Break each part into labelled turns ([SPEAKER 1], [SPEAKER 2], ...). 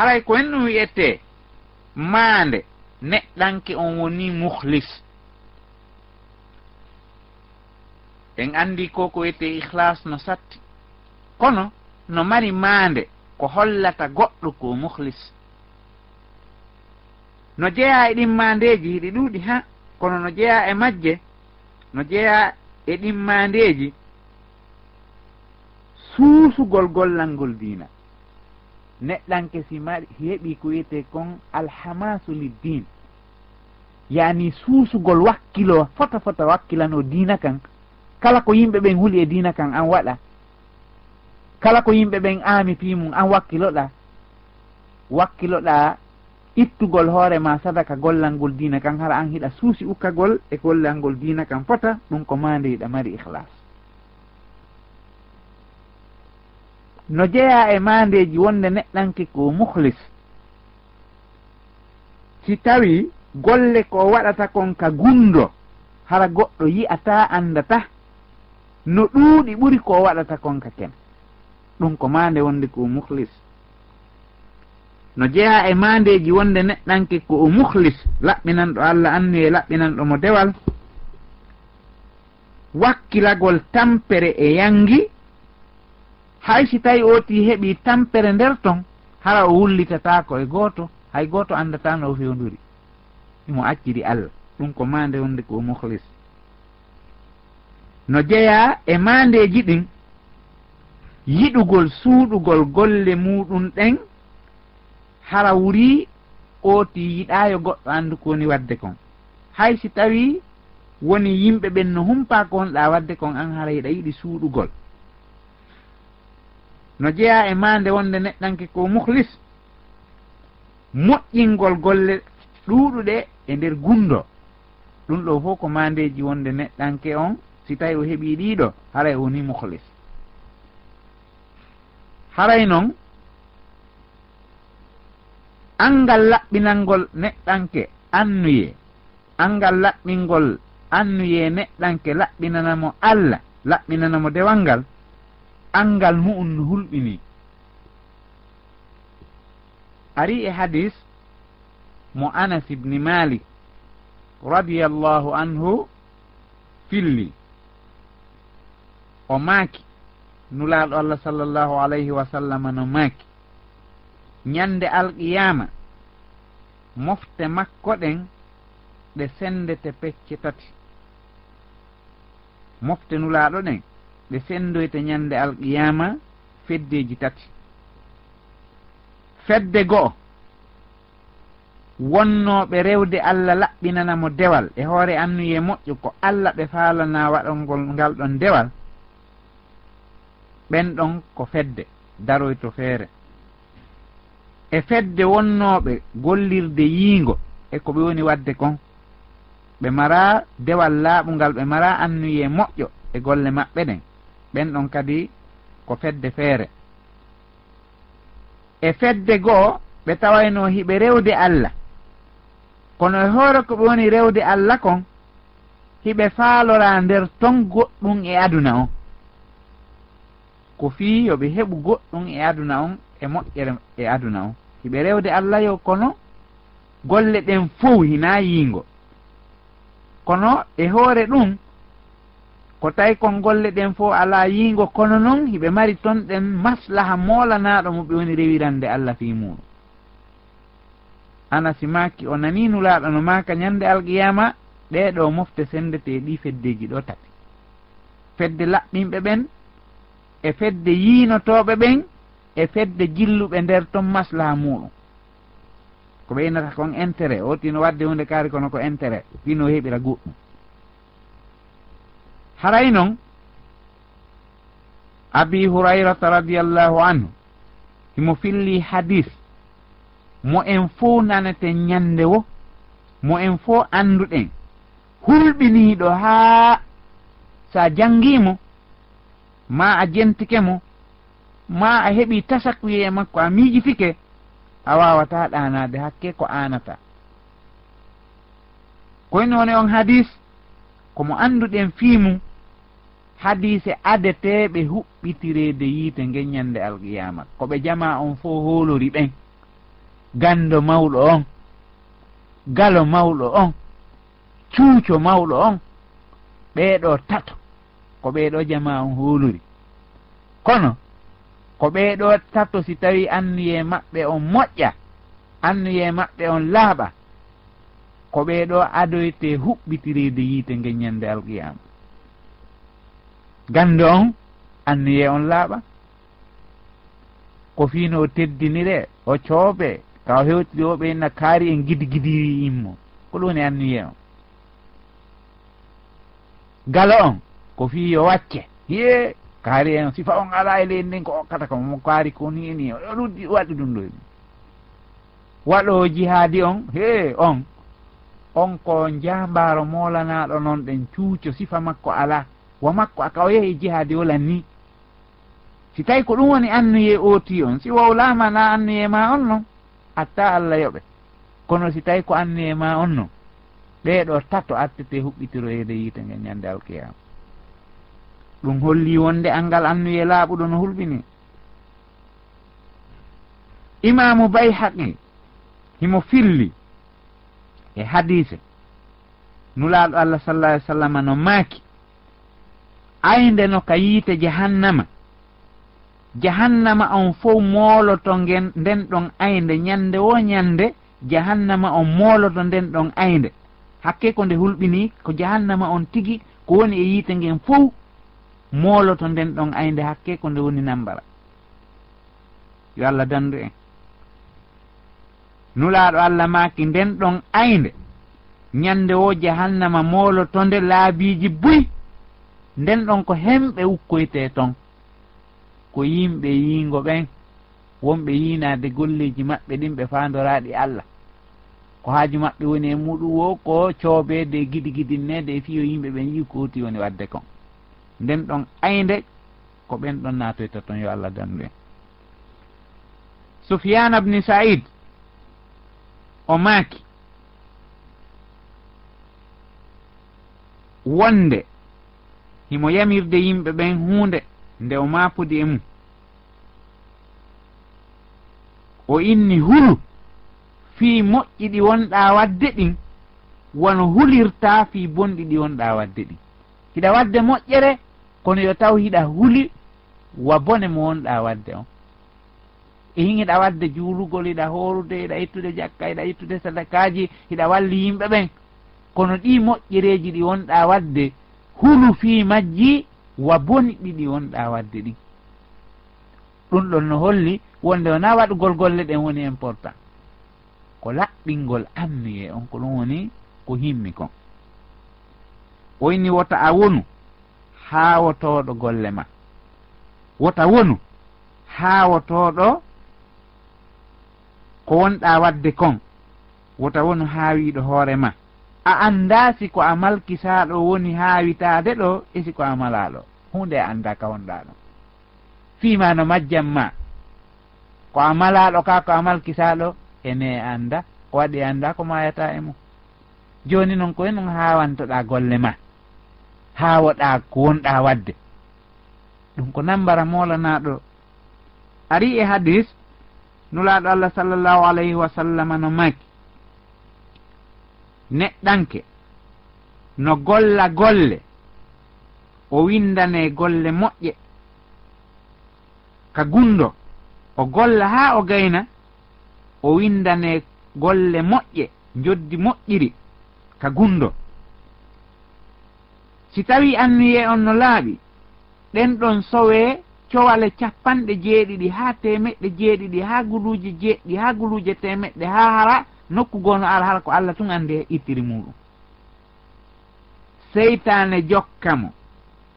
[SPEAKER 1] haray ko henno wiyette maande neɗɗanke on woni muhlis en anndi ko ko wiyete ihlas no satti. Kono no mari maande ko hollata goɗɗo ko muhlis no jeeya e ɗin mandeji hiɗi ɗuuɗi ha kono no jeeya e majje no jeeya e ɗin mandeji suusugol gollal ngol diina. neɗɗanke si mari heɓi ko wiyete kon alhamasu liddin yani suusugol wakkilo fota fota wakkilano diina kan. Kala ko yimɓe ɓen huli e diina kan an waɗa. Kala ko yimɓe ɓen aami pi mum an wakkiloɗa. Wakkiloɗa ittugol hoorema sadaka gollal ngol diina kan hara an hiɗa suusi ukkagol e gollal ngol diina kan fota ɗum ko mandeyɗa mari ihlas no jeeya e mandeji wonde neɗɗanke ko muhlis si tawi golle ko waɗata kon ka gundo hara goɗɗo yi'ata andata no ɗuuɗi ɓuri ko waɗata kon ka ken. Ɗum ko mande wonde ko muhlis no jeeya e mandeji wonde neɗɗanke ko o muhlis laɓɓinanɗo allah anni e laɓɓinanɗo mo dewal wakkilagol tampere e yangi hay si tawi oti heeɓi tampere nder ton hara o wullitatako e goto hay goto andatano o fewduri imo e acciri allah ɗum ko mande wonde ko muhlis no jeeya e mandeji ɗin yiɗugol suuɗugol golle muɗum ɗen hara wuri ooti yiɗayo goɗɗo andu ko woni wadde kon. Hay si tawi woni yimɓe ɓen no humpa ko wonɗa wadde kon an hara yiɗa yiɗi suuɗugol no jeeya e mande wonde neɗɗanke ko muhlis moƴƴingol golle ɗuuɗuɗe e nder gundo. Ɗum ɗo fof ko mandeji wonde neɗɗanke on si tawi o heeɓi ɗiɗo haray woni muhlis haray noon angal laɓɓinalngol neɗɗanke annuye angal laɓɓingol annuye neɗɗanke laɓɓinanamo allah laɓɓinanamo dewal ngal angal mu'um no hulɓini. Ari e hadis mo anas ibni malik radiallahu anhu filli. O maaki nulaaɗo allah sallllahu alayhi wa sallam no maaki. Ñande alqiyama mofte makko ɗen ɗe sendete pecce tati. Mofte nulaaɗo ɗen ɓe fendoyta ñande alqiyama feddeji tati. Fedde go'o wonnoɓe rewde allah laɓɓinanamo dewal. E hoore annuye moƴƴo ko allah ɓe faalana waɗolngol ngal ɗon dewal ɓen ɗon ko fedde daroy to feere. E fedde wonnoɓe gollirde yiingo e ko ɓe woni wadde kon. Ɓe mara dewal laaɓungal ɓe mara annuye moƴƴo e golle maɓɓe ɗen. ɓen ɗon kadi ko fedde feere. E fedde goo ɓe tawayno hiɓe rewde allah. Kono e hoore ko ɓe woni rewde allah kon hiɓe faalora nder ton goɗɗum e aduna on. Ko fii yoɓe heɓu goɗɗum e aduna on e moƴƴere e aduna on. Hiɓe rewde allah yo kono golle ɗen fof hina yiingo. Kono e hoore ɗum ko tawi kon golle ɗen fof ala yiingo kono noon hiɓe mari ton ɗen maslaha moolanaɗo mo ɓe woni rewirande allah fi muɗum. Anasi maki o nani nulaɗo no maka ñande alqiyama ɗeɗo mofte sendete ɗi feddeji ɗo tati. Fedde laɓɓinɓe ɓen e fedde yiinotoɓe ɓen e fedde jilluɓe nder ton maslaha muɗum. Ko ɓeynata kon intérêt o tino wadde hunde kaari kono ko intérêt fino heɓira goɗɗum. haray noon abi hurayrata radiallahu anhu himo filli hadis mo en fo nanaten ñande wo mo en fo annduɗen hulɓiniiɗo haa sa janngimo ma a jentike mo ma a heɓi tasakuye e makko a miijifike a wawata ɗanade hakke ko anata koyno woni on hadis komo annduɗen fiimum hadise adeteɓe huɓɓitirede yiite geññande alqiyama koɓe jama on fo hoolori ɓen. Gando mawɗo on. Galo mawɗo on. Cuuco mawɗo on. Ɓeeɗo tato. Ko ɓeeɗo jama on hoolori kono ko ɓeeɗo tato si tawi annuye maɓɓe on moƴƴa annuye maɓɓe on laaɓa ko ɓeeɗo adoyte huɓɓitirede yiite geññande alqiyama gande on anniye on laaɓa. Ko fiino o teddinire o cooɓe ka o hewtiri o ɓeyna kaari en gidi gidiri immo ko ɗum woni anniye on. Gala on ko fi yo wacce. Hiye kaari en sifa on ala e leydi ndin ko okkata ko mo kaari ko ni e ni o ruddi waɗi ɗum ɗo waɗo jihaadi on he on. On ko jambaro molanaɗo noon ɗen cuuco sifa makko ala wa makko aka o yehi jihaadi wolan ni. Si tawi ko ɗum woni annuye ooti on si wowlama na annuye ma on noon atta allah yoɓe. Kono si tawi ko annuye ma on noon ɓeeɗo tato attete huɓɓitoroyede yiite nge ñande alkiyama. Ɗum holli wonde angal annuye laaɓuɗo no hulɓini. Imamu bay haqi himo filli e hadise nulaaɗo allah sallah alih sallam no maaki. aynde no ka yiite jahannama. Jahannama on fof mooloto ngen nden ɗon aynde. Ñande wo ñande jahannama on mooloto nden ɗon aynde. Hakke ko nde hulɓini ko jahannama on tigi ko woni e yiite ngen fof mooloto nden ɗon aynde. Hakke ko nde woni nambara. Yo allah dandu en. Nulaaɗo allah maaki nden ɗon aynde. Ñande wo jahannama mooloto nde laabiiji buyi nden ɗon ko hemɓe ukkoyte ton. Ko yimɓe yiingo ɓen wonɓe yiinade golleji maɓɓe ɗin ɓe fandoraɗi allah. Ko haaju maɓɓe woni e muɗum wo ko coobede giɗi gidinnede e fiyo yimɓe ɓen yi koti woni wadde kon. Nden ɗon aynde ko ɓen ɗon natoyta ton yo allah dandu en sufiyana bni saïd o maaki. Wonde himo yamirde yimɓe ɓen huunde nde o maapudi e mum o inni hulu fii moƴƴi ɗi wonɗa wadde ɗin wono hulirta fii bonɗi ɗi wonɗa wadde ɗin. Hiɗa wadde moƴƴere kono yo taw hiɗa huli wa bone mo wonɗa wadde on. E hin hiɗa wadde juulugol hiɗa hoorude hiɗa ittude jakka hiɗa ittude sadakaji hiɗa walli yimɓe ɓen kono ɗi moƴƴereji ɗi wonɗa wadde hulu fi majji wa boni ɗiɗi wonɗa wadde ɗi. Ɗum ɗon no holli wonde wona waɗugol golle ɗen woni important ko laɓɓingol amniye on ko ɗum woni ko himmi kon. O inni wota a wonu haawotoɗo golle ma. Wota wonu haawotoɗo ko wonɗa wadde kon. Wota wonu haawiɗo hoore ma. a annda siko a malkisaɗo woni haa witaade ɗo e siko a malaɗo hunde a annda ka wonɗa ɗum fiima no majjam ma. Ko a malaɗo ka ko a malkisaɗo ene annda. Ko waɗi annda ko mayata e mum. Joni noon koye noon hawantoɗa golle ma. Hawoɗa ko wonɗa wadde. Ɗum ko nambara molanaɗo ari e hadis nulaɗo allah sallllahu alayhi wa sallam no maki neɗɗanke no golla golle o windane golle moƴƴe. Ka gundo o golla haa o gayna o windane golle moƴƴe joddi moƴƴiri. Ka gundo. Si tawi anniye on no laaɓi ɗen ɗon sowee cowale capanɗe jeeɗiɗi haa temeɗɗe jeeɗiɗi haa guluuje jeeɗɗi haa guluuje temeɗɗe haa hara nokku goono alhaala ko allah tun andi e ittiri muɗum. Seytane jokka mo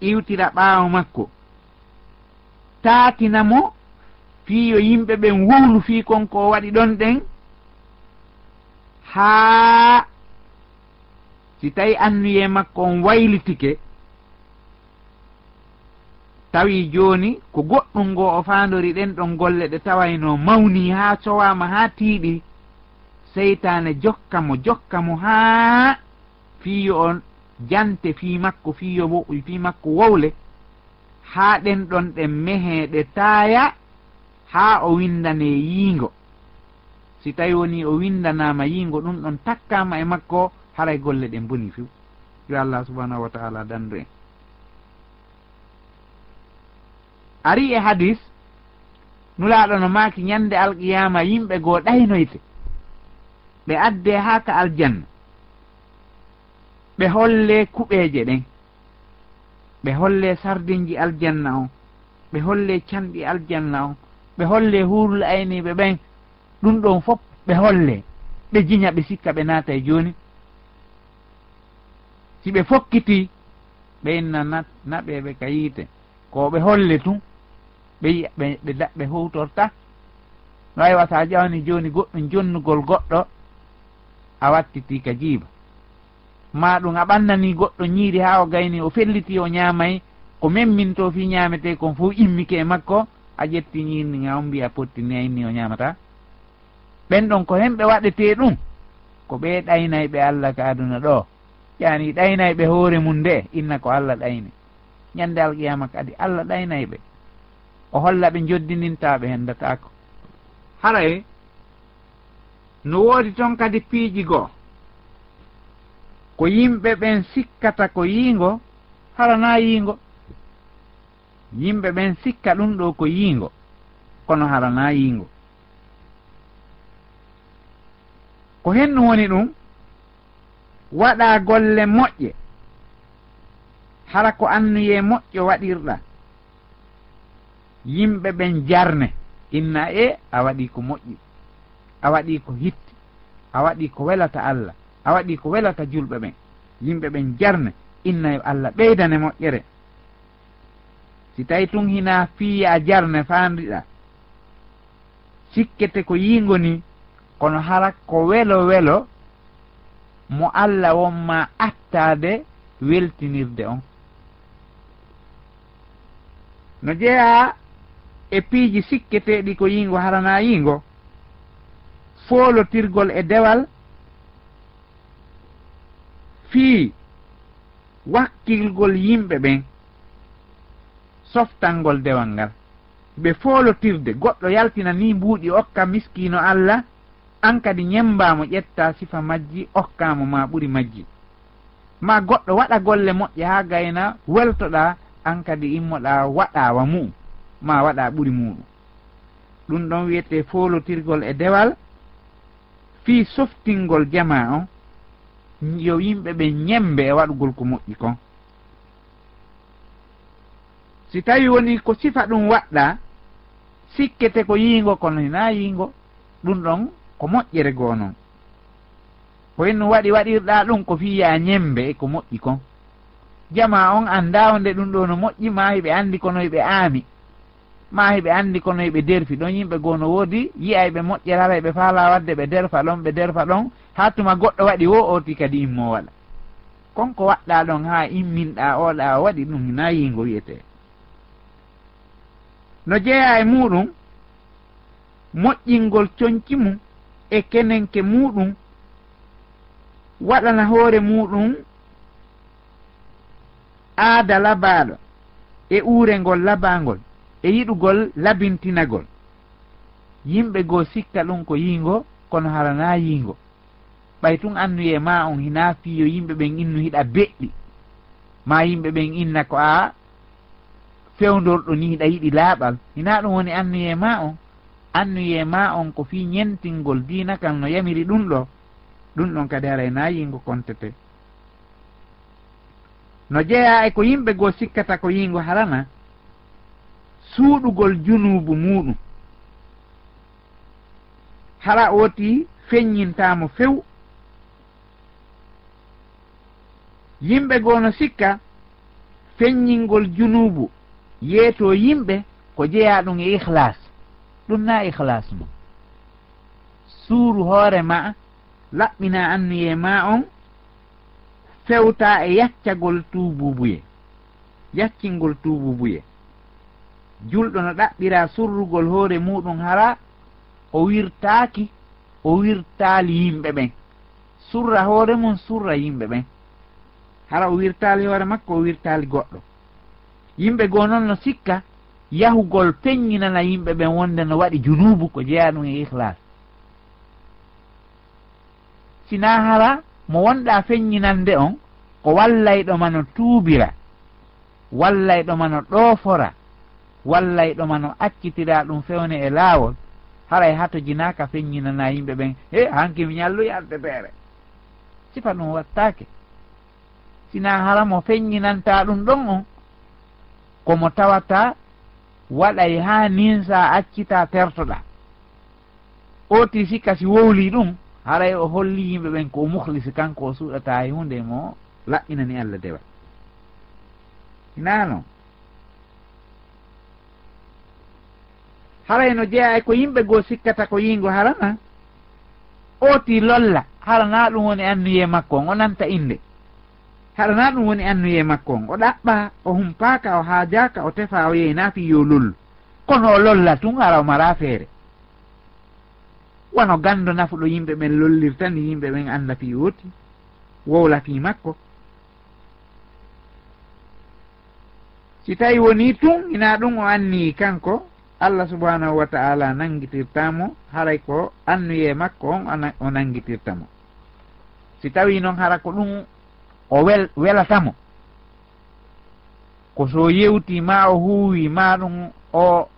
[SPEAKER 1] iwtira ɓaawo makko. Taatina mo fii yo yimɓe ɓen wuwlu fii konko waɗi ɗon ɗen haa si tawi annuye makko on waylitike tawi jooni ko goɗɗum ngo o faandori ɗen ɗon golle ɗe tawayno mawni haa cowama haa tiiɗi seytane jokka mo jokka mo haa fiyo on jante fi makko fiyo fi makko wowle. Haa ɗen ɗon ɗen meheɗe taaya haa o windane yiingo. Si tawi woni o windanama yiingo ɗum ɗon takkama e makko haray golle ɗen boni few yo allah subahanahu wa taala dandu en ari e hadis nulaɗo no maaki ñande alqiyama yimɓe goo ɗaynoyte. ɓe adde ha ka aljanna. Ɓe holle kuɓeje ɗen ɓe holle sardinji aljanna on ɓe holle canɗi aljanna on ɓe holle hurul ayniɓe ɓen. Ɗum ɗon fof ɓe holle. Ɓe jiña ɓe sikka ɓe naata e joni si ɓe fokkiti ɓe ɓeynna naɓeɓe ka yiite. Ko ɓe holle tun ɓe yiya ɓe ɓe howtorta no aywa sa jawni joni goɗɗum jonnugol goɗɗo a wattiti ka jiiba. Ma ɗum a ɓannani goɗɗo ñiiri ha o gayni o felliti o ñaamay ko memminto fi ñaamete kon fof immike e makko a ƴetti ñiirni ga on mbiya pottini a inni o ñaamata ɓen ɗon ko hen ɓe waɗete ɗum ko ɓe ɗaynayɓe allah ka aduna ɗo. Yani ɗaynayɓe hoore mum nde inna ko allah ɗayni ñande alqiyama kadi allah ɗaynayɓe o holla ɓe joddinnintaɓe hen datako haray no woodi toon kadi piiji goo. Ko yimɓe ɓen sikkata ko yiingo harana yiingo. Yimɓe ɓen sikka ɗum ɗo ko yiingo kono harana yiingo. Ko hennu woni ɗum waɗa golle moƴƴe. Hara ko annuye moƴƴo waɗirɗa. Yimɓe ɓen jarne. Inna e a waɗi ko moƴƴi. a waɗi ko hitti a waɗi ko welata allah a waɗi ko welata julɓe ɓen yimɓe ɓen jarne inna allah ɓeydane moƴƴere. Si tawi tun hina fiya jarne fandiɗa sikkete ko yigo ni kono hara ko welo welo mo allah wonma attade weltinirde on. No jeeya e piiji sikketeɗi ko yingo harana yingo foolotirgol e dewal fii wakkilgol yimɓe ɓen softalngol dewal ngal. Ɓe foolotirde goɗɗo yaltina ni mbuuɗi okka miskino allah an kadi ñembamo ƴetta sifa majji okkamo ma ɓuri majji. Ma goɗɗo waɗa golle moƴƴe ha gayna weltoɗa an kadi immoɗa waɗawa mum ma waɗa ɓuri muɗum ɗum ɗon wiyete foolotirgol e dewal fi softingol jama on yo yimɓe ɓe ñembe e waɗugol ko moƴƴi kon si tawi woni ko sifa ɗum waɗɗa sikkete ko yiingo kono hina yiingo ɗum ɗon ko moƴƴere goo noon ko henno waɗi waɗirɗa ɗum ko fiya ñembe e ko moƴƴi kon jama on annda o nde ɗum ɗo no moƴƴi ma hiɓe anndi kono hiɓe aami. ma heɓe andi kono heɓe derfi. Ɗon yimɓe goo no woodi yiya ɓe moƴƴerara ɓe faala wadde ɓe derfa ɗon ɓe derfa ɗon. Ha tuma goɗɗo waɗi wo oti kadi immo waɗa. Konko waɗɗa ɗon ha imminɗa oɗa waɗi ɗum na yingo wiyete no jeeya e muɗum moƴƴingol coñci mum e kenenke muɗum waɗana hoore muɗum aada labaɗo e uurengol labangol e yiɗugol labintinagol. Yimɓe goo sikka ɗum ko yiingo kono harana yiingo. Ɓay tun annuye ma on hina fiyo yimɓe ɓen innu hiɗa beɗɗi. Ma yimɓe ɓen inna ko a fewdorɗo ni hiɗa yiɗi laaɓal. Hina ɗum woni annuye ma on annuye ma on ko fi ñentingol dina kan no yamiri ɗum ɗo ɗum ɗon kadi harayna yingo kontete. No jeeya e ko yimɓe goo sikkata ko yingo harana suuɗugol junubu muɗum hara oti feññintamo few. Yimɓe goono sikka feññingol junubu yeeto yimɓe ko jeeya ɗum e ihlas ɗum na ihlas mo suuru hoore ma laɓɓina annuye ma on fewta e yaccagol tuububuye yaccingol tuububuye julɗo no ɗaɓɓira surrugol hoore muɗum hara o wirtaaki o wirtaali yimɓe ɓen. Surra hoore mum surra yimɓe ɓen. Hara o wirtaali hoore makko o wirtaali goɗɗo. Yimɓe goo noon no sikka yahugol peññinana yimɓe ɓen wonde no waɗi junubu ko jeeya ɗum e ihlas sina hara mo wonɗa feññinande on ko wallayɗoma no tuubira wallayɗoma no ɗoofora wallay ɗoma no accitira ɗum fewne e laawol. Haray hato jinaka feññinana yimɓe ɓen he hanki mi ñalluy ardeteere sifa ɗum wattake sina hara mo feññinanta ɗum ɗon on komo tawata waɗay ha ninsa accita tertoɗa. Oti sikka si wowli ɗum haray o holli yimɓe ɓen ko muhlisi kanko o suuɗata e hunde mo laɓɓinani allah dewal hina noon haray no jeeya e ko yimɓe goo sikkata ko yingo harana ooti lolla harana ɗum woni annuye makko on o nanta innde. Harana ɗum woni annuye makko on o ɗaɓɓa o humpaka o haajaka o tefa o yeyna fiyo lollu kono o lolla tun ara o mara feere. Wano gando nafuɗo yimɓe ɓen lollirtani yimɓe ɓen anda fi ooti wowla fi makko. Si tawi woni tun ina ɗum o anni kanko allah subhanahu wa taala nangitirtamo haray ko annuye makko on o nangitirtamo si tawi noon hara ko ɗum o wel welatamo. Ko so yewti ma o huuwi ma ɗum o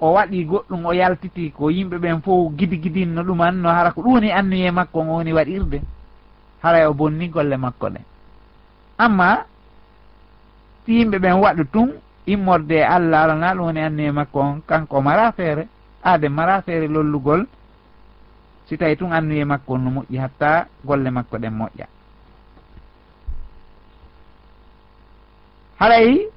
[SPEAKER 1] o waɗi goɗɗum o yaltiti ko yimɓe ɓen fof gidi gidinno ɗum anno hara ko ɗum woni annuye makko on woni waɗirde. Haray o bonni golle makko ɗe. Amma si yimɓe ɓen waɗu tun immorde e allah alana ɗum woni anni makko on kanko mara feere aade mara feere lollugol. Si tawi tun annuye makko no moƴƴi hatta golle makko ɗen moƴƴa. Haray